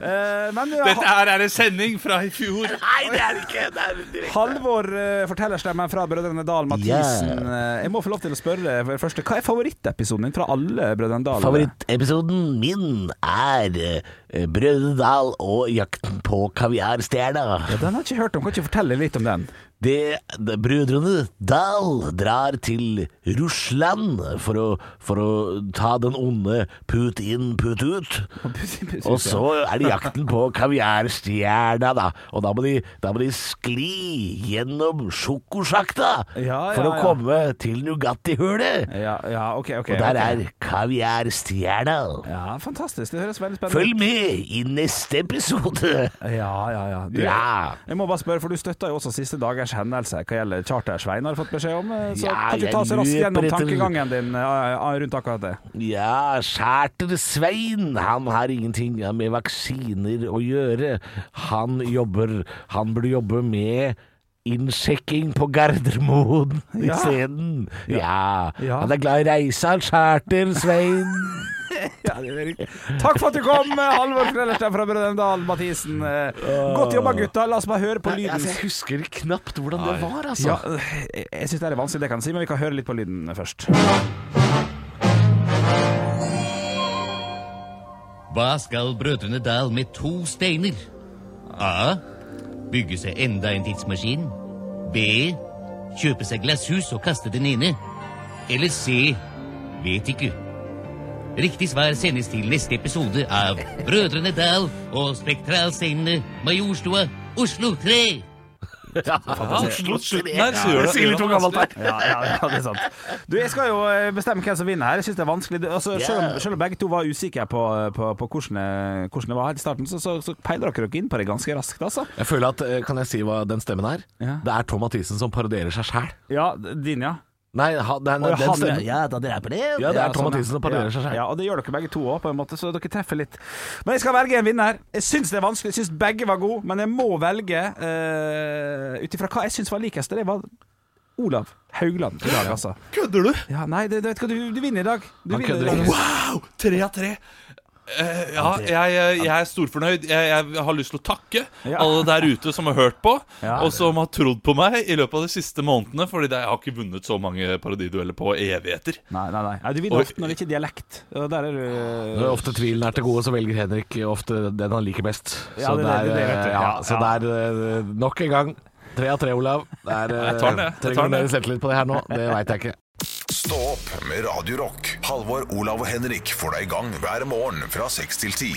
Uh, Men eh, Dette her er en sending fra i fjor. Nei, det er ikke! Det er direkte. Halvor, uh, fortellerstemmen fra Brødrene Dal, Mathisen. eh, Jeg må få lov til å spørre for det første, hva er favorittepisoden din fra alle Brødrene Dal? Favorittepisoden min er uh, Brødrene Dal og jakten på kaviarstjerna. Ja, den har jeg ikke hørt om. Kan ikke fortelle litt om den? Det, det, brødrene Dal drar til Russland for å, for å ta den onde put in, put ut. Og så er det jakten på kaviarstjerna, da. Og da må de, da må de skli gjennom sjokosjakta Ja, for å ja. komme til Nugatti-hulet. Ja, ja, ok, ok. Og der er kaviarstjerna. Ja, fantastisk. Det høres veldig spennende Følg med i neste episode. Ja, ja, ja. Du, Ja. Jeg må bare spørre, for du støtta jo også siste dagers hendelse hva gjelder Charter-Svein, har fått beskjed om. eh, Så Ja, kan du ta oss raskt gjennom tankegangen din eh, rundt akkurat det. Ja, Charter-Svein, han har ingenting med vaksiner å gjøre. Han jobber Han burde jobbe med innsjekking på Gardermoen Ja. isteden. Ja. Ja. Han er glad i reise, han Charter-Svein. Ja, det er riktig. Takk for at du kom, eh, Halvor Krellerstein fra Dal, Mathisen. Eh, Godt jobba, gutta. La oss bare høre på lyden. jeg husker knapt hvordan det var, altså. Ja, jeg jeg syns det er vanskelig, det kan jeg si, men vi kan høre litt på lyden først. Hva skal Brødrene Dal med to steiner? A. Bygge seg enda en tidsmaskin. B. Kjøpe seg glasshus og kaste den ene. Eller C. Vet ikke. Riktig svar sendes til neste episode av Brødrene Dal og Spektralscenene Majorstua, Oslo 3. Ja, her så gjør det sier litt hvor gammelt det er. Ja, ja, ja, det er sant. Du, Jeg skal jo eh, bestemme hvem som vinner her. Jeg synes det er vanskelig altså, selv, om, selv om begge to var usikre på, på, på hvordan, det, hvordan det var helt i starten, så, så, så peiler dere dere inn på det ganske raskt, altså. Jeg føler at, eh, Kan jeg si hva den stemmen er? Ja. Det er Tom Mathisen som parodierer seg sjæl. Ja, din, ja. Nei, ha, den, den han, stemmen ja, da dreper det. Ja, det er Tom sånn, Mathisen som parodierer seg selv. Ja, og det gjør dere begge to òg, på en måte, så dere treffer litt. Men jeg skal velge en vinner. Jeg syns det er vanskelig. Jeg syns begge var gode, men jeg må velge uh, ut ifra hva jeg syns var likest. Det var Olav Haugland i dag, altså. Kødder du? Ja, nei, det, det vet du du, du vinner i dag. Du Han vinner kødder. Wow! Tre av tre. Eh, ja, jeg, jeg er storfornøyd. Jeg, jeg har lyst til å takke Ja. alle der ute som har hørt på, Ja. og som har trodd på meg i løpet av de siste månedene. Fordi jeg har ikke vunnet så mange parodidueller på evigheter. Nei, nei, nei. nei du vinner ofte når det ikke er dialekt. Og der er du Når ofte tvilen er til gode, så velger Henrik ofte den han liker best. Så det det er det, det så det eh, nok en gang tre av tre, Olav. Det er, eh, Jeg tar den, jeg. Jeg Trenger tar du den, mer selvtillit på det her nå? Det veit jeg ikke. Stå opp med Radio Rock. Halvor, Olav og Henrik får deg i gang hver morgen fra 6 til 10.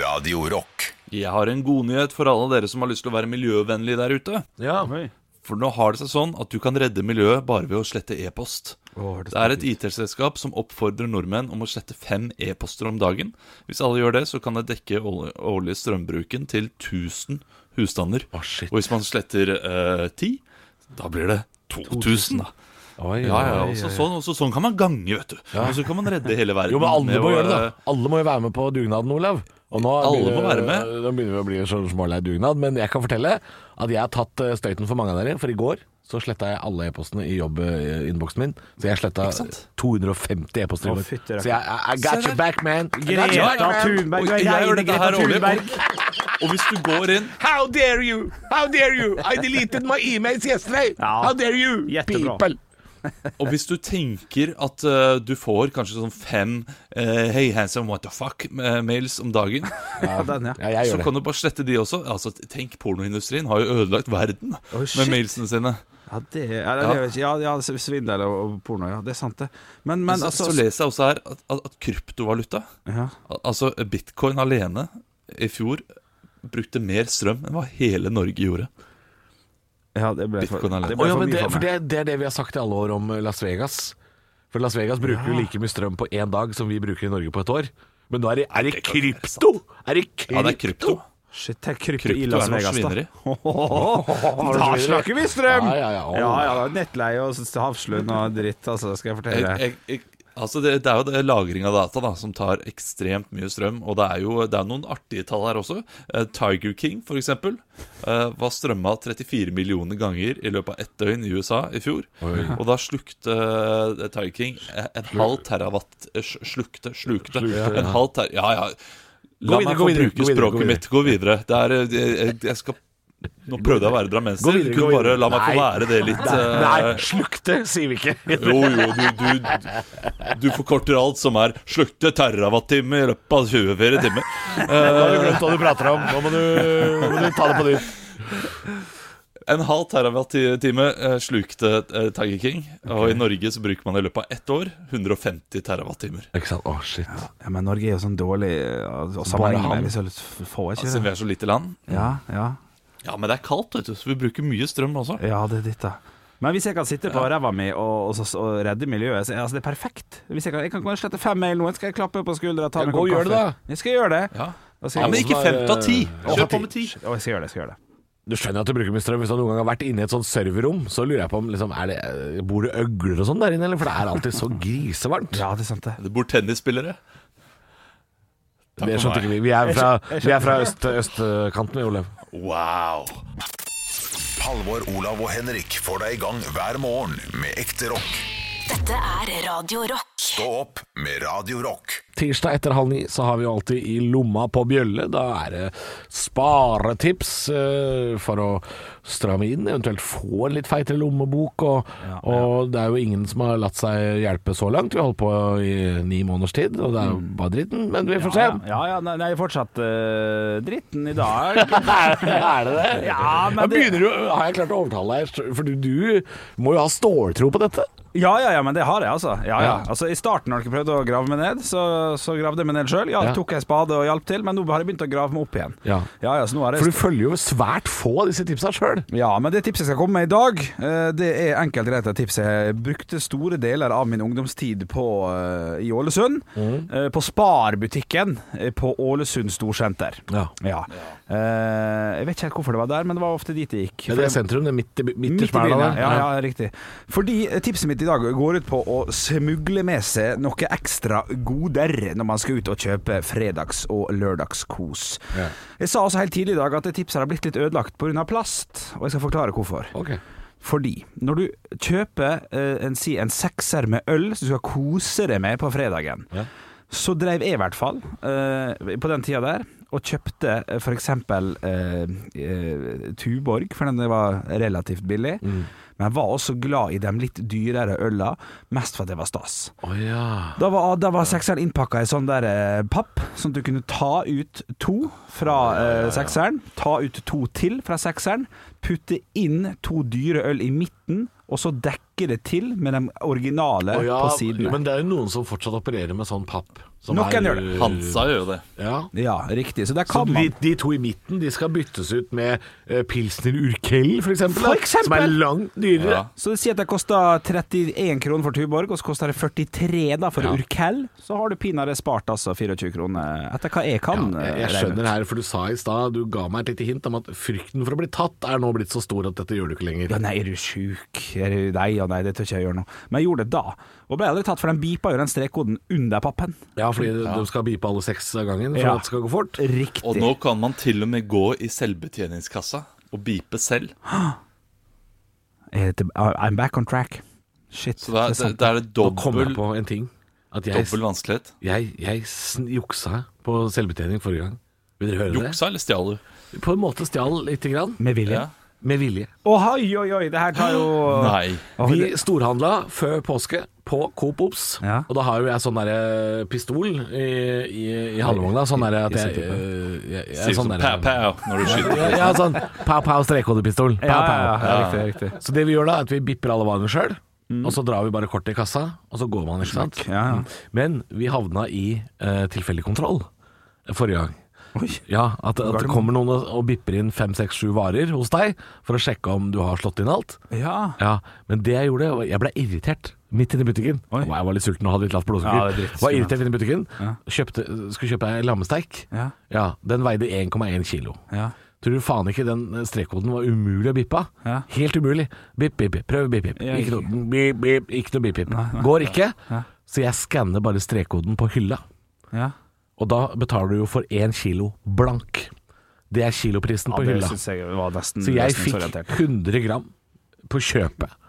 Radio Rock. Jeg har en godnyhet for alle dere som har lyst til å være miljøvennlige der ute. Ja. Oi. For nå har det seg sånn at du kan redde miljøet bare ved å slette e-post. Oh, det Det er et IT-selskap som oppfordrer nordmenn om å slette fem e-poster om dagen. Hvis alle gjør det, så kan det dekke årlig- strømbruken til 1000 husstander. Oh, shit. Og hvis man sletter eh, 10, da blir det 2000, da. Oi, Ja, ja, oi. sånn, også, sånn kan man gange, vet du. Og så kan man redde hele verden. Jo, men alle må å, gjøre det, eh. Alle må jo være med på dugnaden, Olav. Og nå Alle begynner- må være med. Nå begynner vi å bli så sånn smålei dugnad, men jeg kan fortelle at jeg har tatt eh, støyten for mange av dere. For i går så sletta jeg alle e-postene i jobbinnboksen min. Så jeg sletta 250 e-poster rakker. Så jeg I, I got you your back, man. Greta. Thunberg. Og jeg gjør dette her årlig. Og, og hvis du går inn How dare you! How dare you! I deleted my emails yesterday! How dare you! People! Og hvis du tenker at uh, du får kanskje sånn fem uh, Hey handsome what the fuck-mails om dagen, Ja, den, ja. Ja, så det. kan du bare slette de også. Altså, Tenk, pornoindustrien har jo ødelagt verden Oh, med mailsene sine. Ja, det, ja, det, er- ja, ja, svindel og, og porno, ja. Det er sant, det. Men, men så, altså så leser jeg også her at, at, at kryptovaluta ja. Altså bitcoin alene i fjor brukte mer strøm enn hva hele Norge gjorde. ja, det ble for, alene. det ble for men mye det, for for meg. det, det er det vi har sagt i alle år om eh, Las Vegas. For Las Vegas bruker jo like mye strøm på én dag som vi bruker i Norge på et år. Men nå er det, er det krypto! Er det krypto? Ja, det er krypto. Shit, tenk krypto i Las er Vegas, da. svineri. Da snakker vi strøm! Ja, ja, ja. Ja, ja, nettleie og havslund og dritt, altså, skal jeg fortelle jeg, jeg, jeg, altså det, det er jo det lagring av data da som tar ekstremt mye strøm. Og det er jo det er noen artige tall her også. Uh, Tiger King, for eksempel, uh, var strømma 34 millioner ganger i løpet av ett døgn i USA i fjor. Og da slukte uh, Tiger King en halv terawatt Slukte, sl- Slukte, slukte. En halv ter... Ja, ja. La videre, meg få videre, bruke videre, språket mitt. Gå videre. Det er, eh, jeg, jeg skal Nå prøvde jeg å være drammenser. Du kunne bare la meg få være det litt Nei, eh, nei, slukte, sier vi ikke. jo, jo, du, du, du forkorter alt som er 'slukte terawatt-time i løpet av 24 timer'. Nå har du glemt hva du prater om. Nå må du, må du ta det på nytt. En halv terawatt-time eh, slukte eh, Tiger King. Og i Norge så bruker man i løpet av ett år 150 terawatt-timer. Ikke sant? Oh, shit. Ja, men Norge er jo sånn dårlig uh, å Bare sammenligne han. med. Vi er så få, ikke altså, vi er så lite land. Ja, ja. Ja, men det er kaldt, vet du, så vi bruker mye strøm også. ja, det er ditt, da. Men hvis jeg kan sitte på ræva mi og, og, så- og redde miljøet, så altså, det er perfekt. Hvis jeg kan, jeg kan slette fem mail nå, skal jeg klappe på skuldra og ta Ja, meg en gå kopp og gjør det, da. Jeg skal gjøre det. Ja. Ja, men ikke fem av ti. Kjør på med ti. Jeg skal gjøre det. Jeg skal gjøre det. Du skjønner at du bruker mye strøm Hvis du noen gang har vært inne i et sånt serverrom Så lurer jeg på om liksom, er det, Bor det øgler og sånn der inne eller? For det er alltid så grisevarmt Ja, det er sant, det. Det bor tennisspillere. Takk Det for skjønte meg. ikke vi Vi er fra, vi er fra øst, østkanten, vi, Olav Wow. Halvor, Olav og Henrik får deg i gang hver morgen med ekte rock. Dette er Radio Rock. Stå opp med Radio Rock. Tirsdag etter halv ni så har vi jo alltid i lomma på bjølle. Da er det sparetips eh, for å stramme inn, eventuelt få en litt feitere lommebok. Og, og det er jo ingen som har latt seg hjelpe så langt. Vi holdt på i ni måneders tid, og det er jo bare dritten, men vi får se. Ja, ja, nei, fortsatt uh, dritten i dag. er det det? Ja, men det- du, Har jeg klart å overtale deg? For du, du må jo ha ståltro på dette. Ja, ja, ja, men det har jeg, altså. Ja, ja. Ja. altså I starten, når dere prøvde å grave meg ned, så, så gravde jeg meg ned sjøl. Ja, Ja. tok jeg spade og hjalp til, men nå har jeg begynt å grave meg opp igjen. Ja. Ja, ja, jeg For du følger jo svært få av disse tipsa sjøl. Ja, men det tipset jeg skal komme med i dag, eh, det er enkelt greit et tips. Jeg brukte store deler av min ungdomstid på, eh, i Ålesund. Mm. På Spar-butikken eh, på Ålesund Storsenter. Ja. Ja. Eh, Jeg vet ikke helt hvorfor det var der, men det var ofte dit det gikk. Ja, det er sentrum, det er midt i, midt i byen, ja. Ja, riktig. Fordi eh, tipset mitt i dag går ut på å smugle med seg noe ekstra goder når man skal ut og kjøpe fredags- og lørdagskos. Ja. Jeg sa også helt tidlig i dag at tipset har blitt litt ødelagt pga. plast, og jeg skal forklare hvorfor. Okay. Fordi når du kjøper eh, en, si, en sekser med øl som du skal kose deg med på fredagen, Ja. så drev jeg i hvert fall på den tida der og kjøpte f.eks. for eksempel eh, eh, Tuborg, for den var relativt billig. Men jeg var også glad i de litt dyrere øla, mest for at det var stas. Oh, ja. Da var, da var sekseren innpakka i sånn der eh, papp, sånn at du kunne ta ut to fra eh, sekseren, ta ut to til fra sekseren, putte inn to dyre øl i midten, og så dekke det til med de originale oh, ja, på sidene. Men det er jo noen som fortsatt opererer med sånn papp. Noen gjør det. Hansa gjør jo det. Ja. Ja, riktig. Så der Så kan de, man de to i midten de skal byttes ut med uh, Pilsner Urkel, for eksempel. For eksempel! Som er langt dyrere. Ja. Så det sier at det koster 31 kroner for Tuborg, og så koster det 43 da for Ja. Urkel. Så har du pinadø spart altså 24 kroner, etter hva jeg kan. Ja, jeg, jeg eh, skjønner her, for du sa i stad Du ga meg et lite hint om at frykten for å bli tatt er nå blitt så stor at dette gjør du ikke lenger. Ja, nei, er du sjuk? Er du Nei, ja, nei, det tør ikke jeg gjøre nå. Men jeg gjorde det da, og ble aldri tatt, for den beepa jo den strekkoden under pappen. Ja, fordi du skal bipe alle seks av gangen for Ja. at det skal gå fort. Riktig. Og nå kan man til og med gå i selvbetjeningskassa og beepe selv. Det I'm back on track. Shit. Så da, det er da er det Nå kom jeg på en ting. At jeg, dobbel vanskelighet. jeg, jeg juksa på selvbetjening forrige gang. Vil dere høre Juksa eller stjal du? På en måte stjal lite grann. Med vilje. Ja. Med vilje. Oi, oi, oi, det her tar jo Nei. Vi storhandla før påske på Coop Ops, Ja. og da har jo jeg sånn derre pistol i, i, i handlevogna. Sånn derre at jeg, jeg, jeg, jeg, Sier sånn sånn derre- pow-pow når du skyter. Ja, ja, sånn. Ja, Pow, ja, ja, pow. ja, riktig, riktig. Så det vi gjør da, er at vi bipper alle varene sjøl, og så drar vi bare kortet i kassa, og så går man, ikke sant. Mm. Ja, ja. Men vi havna i uh, tilfeldig kontroll forrige gang. Oi. Ja, at, at det kommer noen og, og bipper inn fem, seks, sju varer hos deg for å sjekke om du har slått inn alt. Ja. Ja, men det jeg gjorde, jeg ble irritert. midt inne i butikken. Oi. Jeg var litt sulten og hadde litt lavt Ja, blodsukker. det er dritt. var irritert inne i butikken. Ja. Kjøpte, skulle kjøpe ei lammesteik. Ja. Ja, Den veide 1,1 kilo. Ja. Tror du faen ikke den strekkoden var umulig å bippe av? Ja. Helt umulig. Bip, bip, bip. Prøv bip, bip. Ikke ikke- noe bip, bip. Ikke noe bip, bip. Går ikke. Så jeg skanner bare strekkoden på hylla. ja. Og da betaler du jo for én kilo blank. Det er kiloprisen ja på hylla. jeg var nesten Så jeg fikk løsningsorientert. 100 gram på kjøpet.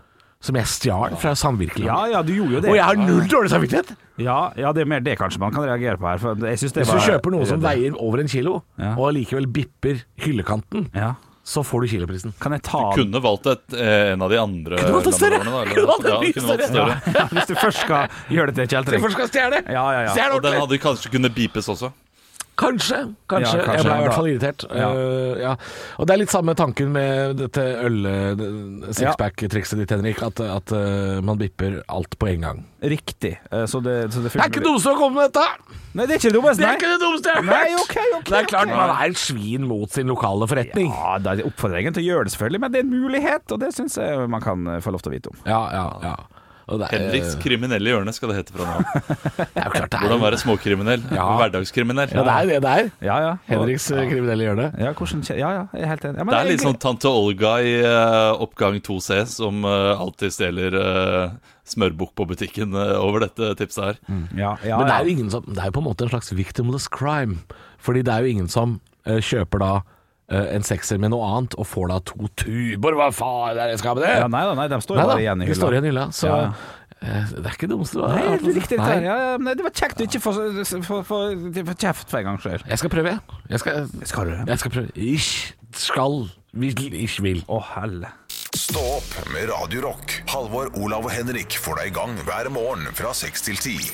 Som jeg stjal fra samvirkelandet. Ja, ja, du gjorde jo det. Og jeg har null dårlig samvittighet! Ja, ja, det er mer det kanskje man kan reagere på her. For jeg det Hvis du var kjøper noe som veier over en kilo, og allikevel bipper hyllekanten, ja. Så får du kiloprisen. Kan jeg ta Kunne valgt et, eh, en av de andre Kunne valgt et større. Kunne valgt et Ja, mye større. større. ja, Hvis du først skal gjøre det til Jeg kjeltring. først skal stjele! Ja, ja, ja. Og den hadde kanskje kunnet beepes også. Kanskje. kanskje. Ja, kanskje. Jeg ble i hvert fall irritert. Ja. Uh, ja. Og det er litt samme tanken med dette øl-sixpack-trikset ditt, Henrik. At, at uh, man bipper alt på en gang. Riktig. Uh, Så det, så det, Det er ikke det dummeste å komme med dette! Nei, det er ikke det dummeste. Det er ikke det dummeste jeg har Nei, okay, ok, ok, Det er klart man er et svin mot sin lokale forretning. Ja, det er oppfordringen til å gjøre det, selvfølgelig, men det er en mulighet, og det syns jeg man kan eh, få lov til å vite om. Ja, ja, ja. Og det er, Henriks kriminelle hjørne skal det hete fra nå av. det jo klart det Hvordan være småkriminell. Ja. Hverdagskriminell. Ja, det er det der. er. Ja, ja. Henriks ja. kriminelle hjørne. Ja, hvordan, ja, ja, jeg er helt enig. Ja, men Det er litt sånn tante Olga i uh, oppgang 2C som uh, alltid stjeler uh, smørbukk på butikken eh, over dette tipset her. ja, ja, Men det er jo ingen som Det er jo på en måte en slags victimless crime. Fordi det er jo ingen som eh, kjøper da eh, en sekser med noe annet og får da to tuber. Hva faen er det jeg skal med det? ja, Nei da, nei, de står jo bare igjen i de hylla. står igjen i hylla. Så Ja, eh, det er ikke det dummeste du Nei, har det er. Nei. Ja, det var kjekt du ikke få, få, få, få kjeft for en gangs skyld. Jeg skal prøve, jeg. Jeg skal, Skal du det? jeg skal prøve. Ish skal. Vil, ish vil. Å, helle. Stå opp med Radio Rock. Halvor, Olav og Henrik får deg i gang hver morgen fra 6 til 10.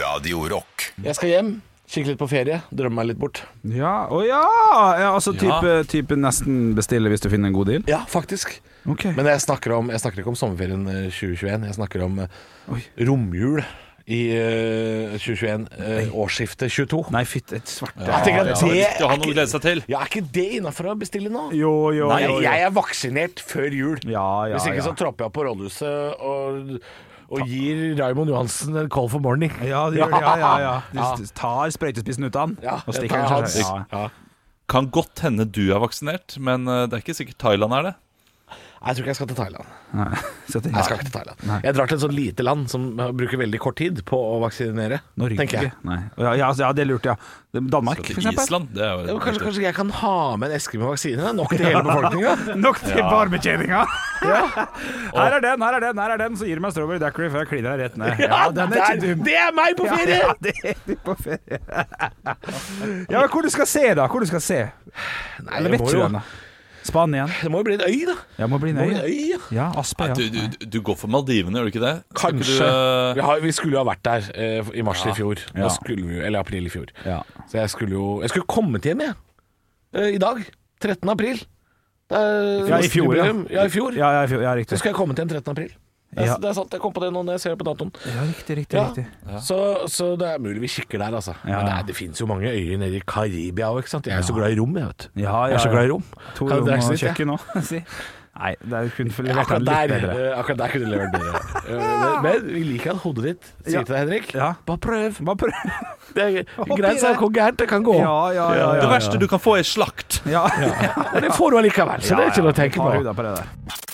Radio Rock. Jeg skal hjem. Kikke litt på ferie. Drømme meg litt bort. Ja, å ja! ja altså type, type nesten bestille hvis du finner en god deal? Ja, faktisk. Okay. Men jeg snakker, om, jeg snakker ikke om sommerferien eh, 2021. Jeg snakker om eh, Oi. romjul i uh, 2021. Uh, årsskiftet 22. Nei, fytt et svarte. Jeg tenker at Ja, det ja. er noe å ikke, glede seg til. ja, er ikke det innafor å bestille nå? Jo, jo, Nei, jo, jo. jeg er vaksinert før jul. Ja, ja, Hvis ikke ja. så tropper jeg opp på rådhuset og, og gir Raymond Johansen en call for morning. Ja, det gjør det, ja, ja, ja. De tar sprøytespissen ut av den Ja, og stikker den Ja. Ja. Kan godt hende du er vaksinert, men eh, det er ikke sikkert Thailand er det. Jeg tror ikke jeg skal til Thailand. Nei, så det, Jeg skal ikke til Thailand. Jeg drar til et sånt lite land som bruker veldig kort tid på å vaksinere, Norge? tenker jeg. Nei. Ja, ja, ja, det lurte jeg. ja. Danmark, for eksempel. Island. Det er jo kanskje, kanskje jeg kan ha med en eske med vaksine? Nok til hele befolkninga? Nok til barbetjeninga! Her er den, her er den, her er den, så gir du meg strawberry dacquery før jeg kliner deg rett ned. Ja, den er ikke dum. Det er meg på ferie! Ja, det er du på ferie. Ja, men hvor du skal se, da? Hvor du skal se? Nei, Eller det vet du jo- Spanien? Det må jo bli en øy, da. Ja, må bli en må bli en øy, ja. Ja, Aspe, ja. Du, du, du går for Maldivene, gjør du ikke det? Kanskje. Du, Vi, har, vi skulle jo ha vært der eh, i mars i fjor. Vi, eller april i fjor. Ja. Så jeg skulle jo Jeg skulle kommet hjem, jeg. Eh, I dag. 13. april. Det er Ja, i fjor, ja. ja. i fjor. Ja, ja, ja, Så skal jeg komme til en 13. april. Det er, Ja. det er sant, jeg kom på det nå når jeg ser på datoen. Ja, riktig, riktig, Ja. riktig. Så, så det er mulig vi kikker der, altså. Ja. Men det, er, det fins jo mange øyer nede i Karibia òg, ikke sant. Jeg er jo så glad i rom, jeg, vet du. Ja, Jeg ja, er så glad i rom. To Kan rom du og kjøkken òg, si. Nei, det kunne Ja, levert den litt bedre. eh, akkurat der kunne du levert bedre. Eh, men, men vi liker at hodet ditt sier Ja. til deg, Henrik. Ja. Bare prøv. Bare prøv. Det er greit, så det. hvor gærent det kan gå. Ja, ja, ja. ja, det verste du kan få, er slakt. Ja, Men det får du allikevel, så det er ikke noe å tenke på.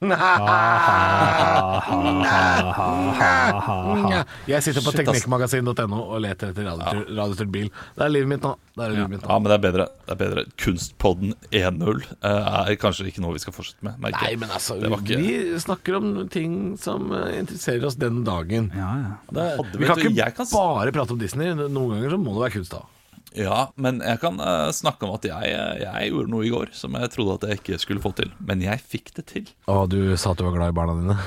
Jeg sitter på Shit, ass. teknikkmagasin.no og leter etter radiostyrt radiostyrt bil. Det er livet mitt nå. Det er livet mitt nå. Ja, men det er bedre. Det er bedre. Kunstpodden 1.0 eh, er kanskje ikke noe vi skal fortsette med. merker Nei, jeg. men altså, Det var ikke- vi snakker om ting som eh, interesserer oss den dagen. Ja, ja. Det, Hadde- vi kan vet du, ikke jeg kan s- bare prate om Disney. Noen ganger så må det være kunst da. Ja, men jeg kan uh, snakke om at jeg, jeg gjorde noe i går som jeg trodde at jeg ikke skulle få til. Men jeg fikk det til. Og du sa at du var glad i barna dine.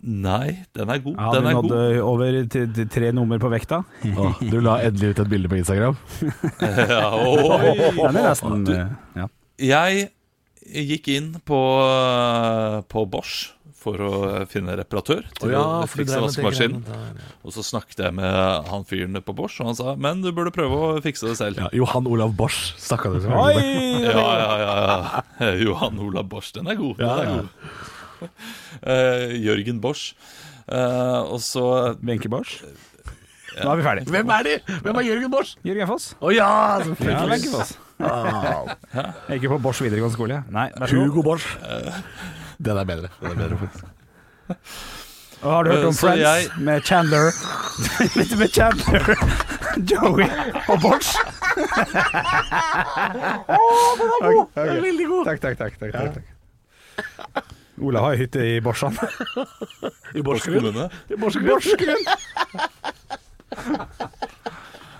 Nei, den er god. Ja, den er god. nådde over til, til tre nummer på vekta. Oh, du la endelig ut et bilde på Instagram. Ja, oi. Den er nesten du, ja. Jeg gikk inn på, på Bosch for å finne reparatør til til ja, å fikse vaskemaskinen. Og så snakket jeg med han fyren på Bosch, og han sa men du burde prøve å fikse det selv. Ja, Johan Olav Bosch snakka du Oi! Ja, ja, ja, ja. Johan Olav Bosch, den er god. Den Ja, er god. Uh, Jørgen Bosch. Uh, og så Wenche Bosch. Nå er vi ferdige. Hvem er de? Hvem er Jørgen Bosch? Jørgen Foss. Å oh, Ja, selvfølgelig. Ja, Foss. Ah, jo på Bosch videregående skole. Nei. Hugo Bosch. Den er bedre. Den er bedre faktisk. Og har du hørt om Så Friends jeg- med Chandler? Litt med Chandler, Joey og Bosch? Veldig god. Takk, takk, takk. takk, takk, takk. Ola har jo hytte i Borsan. I Borsgrunn. kommune. I Borsgrunn.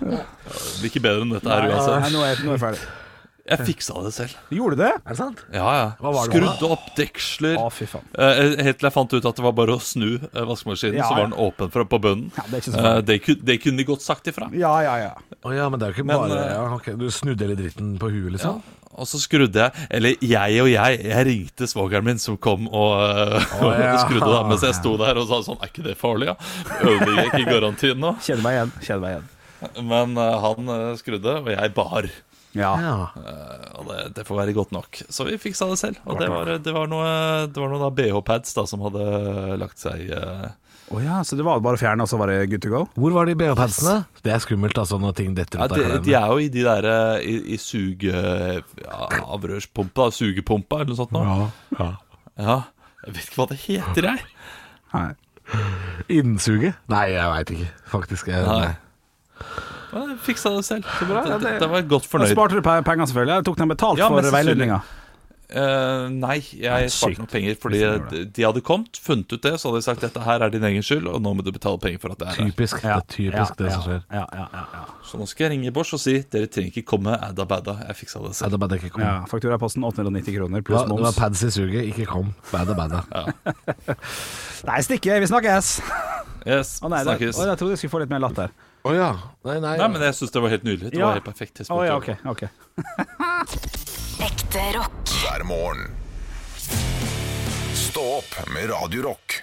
Det blir ikke bedre enn dette her Nei, uansett. nå er nå er jeg ferdig. Jeg fiksa det selv. Gjorde du det? Er det sant? Ja, ja. Hva var det da? Skrudde opp deksler. Å, fy faen. Eh, helt til jeg fant ut at det var bare å snu eh, vaskemaskinen, Ja, så ja. var den åpen fra, på bunnen. Ja, det er ikke så Eh, det, kun- det kunne de godt sagt ifra. Ja, ja, ja. Å ja, men det er jo ikke Men, bare eh, ja, ok, Du snudde hele dritten på huet, liksom? Og så skrudde jeg Eller jeg og jeg Jeg ringte svogeren min som kom og, eh, Å, ja. skrudde da Mens jeg sto der og sa sånn Er ikke det farlig, ja? Ødelegger jeg ikke garantien nå? Kjenner meg igjen. Kjenner meg igjen. Men eh, han eh, skrudde, og jeg bar. Ja. Ja. Og det, det får være godt nok. Så vi fiksa det selv. Og det var, det var noe, det var noen BH-pads da som hadde lagt seg eh, oh ja, så det var bare å fjerne, og så var det good to go? Hvor var de BH-padsene? Det er skummelt, altså, når ting detter ja, ut av de, de er jo i de der eh, I, i suge... Ja, avrørspumpa, sugepumpa eller noe sånt noe. Ja, ja. Ja. Jeg vet ikke hva det heter, jeg. Nei. Innsuget? Nei, jeg veit ikke, faktisk. Jeg, Nei. nei. Jeg fiksa det selv. Så bra, ja, det, det- det var jeg godt Da fornøyd. sparte du penger, selvfølgelig. Jeg tok dem betalt Ja, for veiledninga. Uh, nei, jeg sparte noen penger fordi de, de hadde kommet, funnet ut det, så hadde de sagt dette her er din egen skyld, og nå må du betale penger for at det er her. Typisk. Det er typisk det som skjer. Ja, ja, ja, ja. Så nå skal jeg ringe Bosch og si dere trenger ikke komme, adda badda, jeg fiksa det selv. det bare ikke kom. ja Fakturaposten 890 kroner Det pluss var, det var pads i suget, ikke kom. Bada, bada. Nei, stikke, vi snakkes! Yes, oh, nei, det, snakkes. å, jeg trodde jeg skulle få litt mer latter. Å ja. Nei, nei. Nei, men jeg syns det var helt nydelig. Det Ja. var helt perfekt Å tidspunkt. ja, ok. ok Ekte rock. hver morgen. Stå opp med Radio Rock.